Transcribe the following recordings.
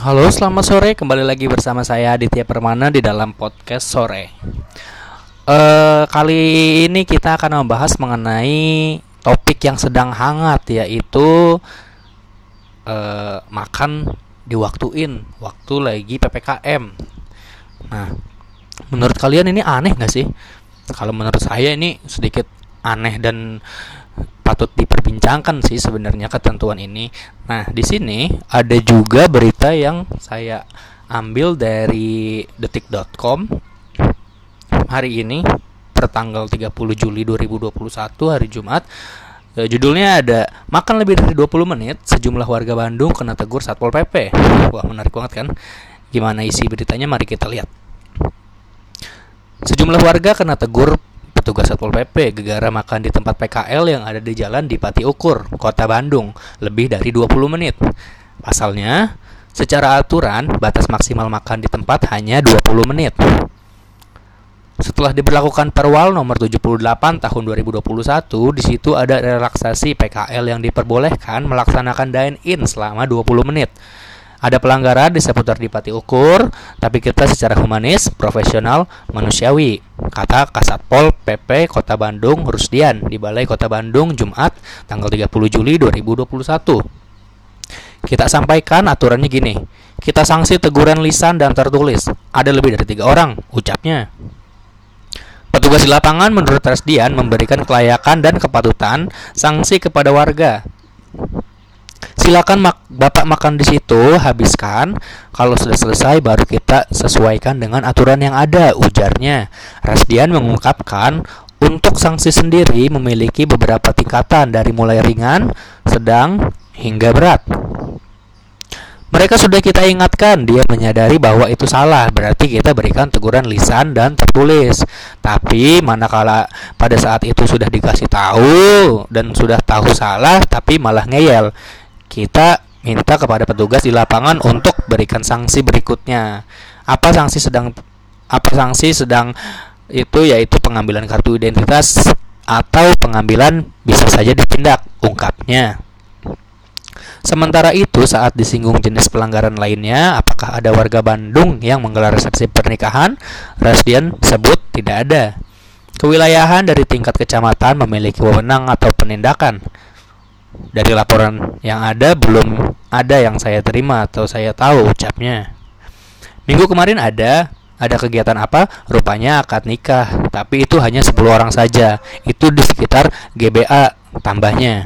Halo, selamat sore. Kembali lagi bersama saya Aditya Permana di dalam podcast sore. Uh, kali ini kita akan membahas mengenai topik yang sedang hangat, yaitu uh, makan diwaktuin waktu lagi ppkm. Nah, menurut kalian ini aneh nggak sih? Kalau menurut saya ini sedikit aneh dan patut diperbincangkan sih sebenarnya ketentuan ini. Nah, di sini ada juga berita yang saya ambil dari detik.com hari ini pertanggal 30 Juli 2021 hari Jumat. E, judulnya ada makan lebih dari 20 menit sejumlah warga Bandung kena tegur Satpol PP. Wah, menarik banget kan? Gimana isi beritanya? Mari kita lihat. Sejumlah warga kena tegur Petugas Satpol PP gegara makan di tempat PKL yang ada di jalan di Pati Ukur, Kota Bandung, lebih dari 20 menit. Pasalnya, secara aturan batas maksimal makan di tempat hanya 20 menit. Setelah diberlakukan Perwal nomor 78 tahun 2021, di situ ada relaksasi PKL yang diperbolehkan melaksanakan dine-in selama 20 menit. Ada pelanggaran di seputar Dipati Ukur, tapi kita secara humanis, profesional, manusiawi. Kata Kasatpol PP Kota Bandung Rusdian di Balai Kota Bandung Jumat tanggal 30 Juli 2021. Kita sampaikan aturannya gini. Kita sanksi teguran lisan dan tertulis. Ada lebih dari tiga orang, ucapnya. Petugas di lapangan menurut Resdian memberikan kelayakan dan kepatutan sanksi kepada warga silakan mak bapak makan di situ habiskan. Kalau sudah selesai baru kita sesuaikan dengan aturan yang ada ujarnya. Rasdian mengungkapkan untuk sanksi sendiri memiliki beberapa tingkatan dari mulai ringan sedang hingga berat. Mereka sudah kita ingatkan, dia menyadari bahwa itu salah, berarti kita berikan teguran lisan dan tertulis. Tapi manakala pada saat itu sudah dikasih tahu dan sudah tahu salah, tapi malah ngeyel, kita minta kepada petugas di lapangan untuk berikan sanksi berikutnya. Apa sanksi sedang apa sanksi sedang itu yaitu pengambilan kartu identitas atau pengambilan bisa saja ditindak, ungkapnya. Sementara itu, saat disinggung jenis pelanggaran lainnya, apakah ada warga Bandung yang menggelar resepsi pernikahan? Rasdian sebut tidak ada. Kewilayahan dari tingkat kecamatan memiliki wewenang atau penindakan dari laporan yang ada belum ada yang saya terima atau saya tahu ucapnya. Minggu kemarin ada ada kegiatan apa? Rupanya akad nikah, tapi itu hanya 10 orang saja. Itu di sekitar GBA tambahnya.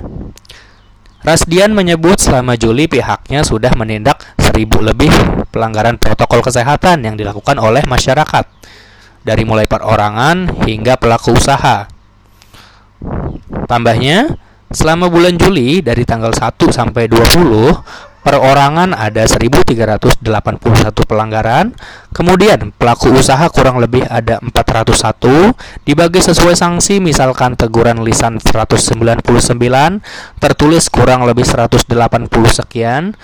Rasdian menyebut selama Juli pihaknya sudah menindak seribu lebih pelanggaran protokol kesehatan yang dilakukan oleh masyarakat dari mulai perorangan hingga pelaku usaha. Tambahnya, Selama bulan Juli dari tanggal 1 sampai 20 perorangan ada 1381 pelanggaran. Kemudian pelaku usaha kurang lebih ada 401 dibagi sesuai sanksi misalkan teguran lisan 199, tertulis kurang lebih 180 sekian.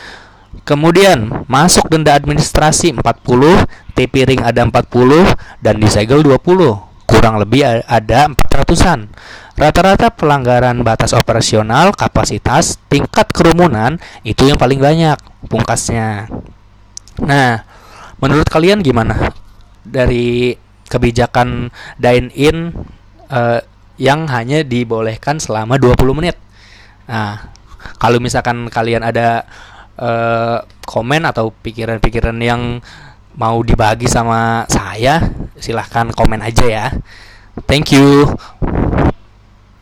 Kemudian masuk denda administrasi 40, T-piring ada 40 dan disegel 20 kurang lebih ada 400-an. Rata-rata pelanggaran batas operasional, kapasitas, tingkat kerumunan itu yang paling banyak pungkasnya. Nah, menurut kalian gimana dari kebijakan dine in uh, yang hanya dibolehkan selama 20 menit? Nah, kalau misalkan kalian ada uh, komen atau pikiran-pikiran yang mau dibagi sama saya, silahkan komen aja ya. Thank you.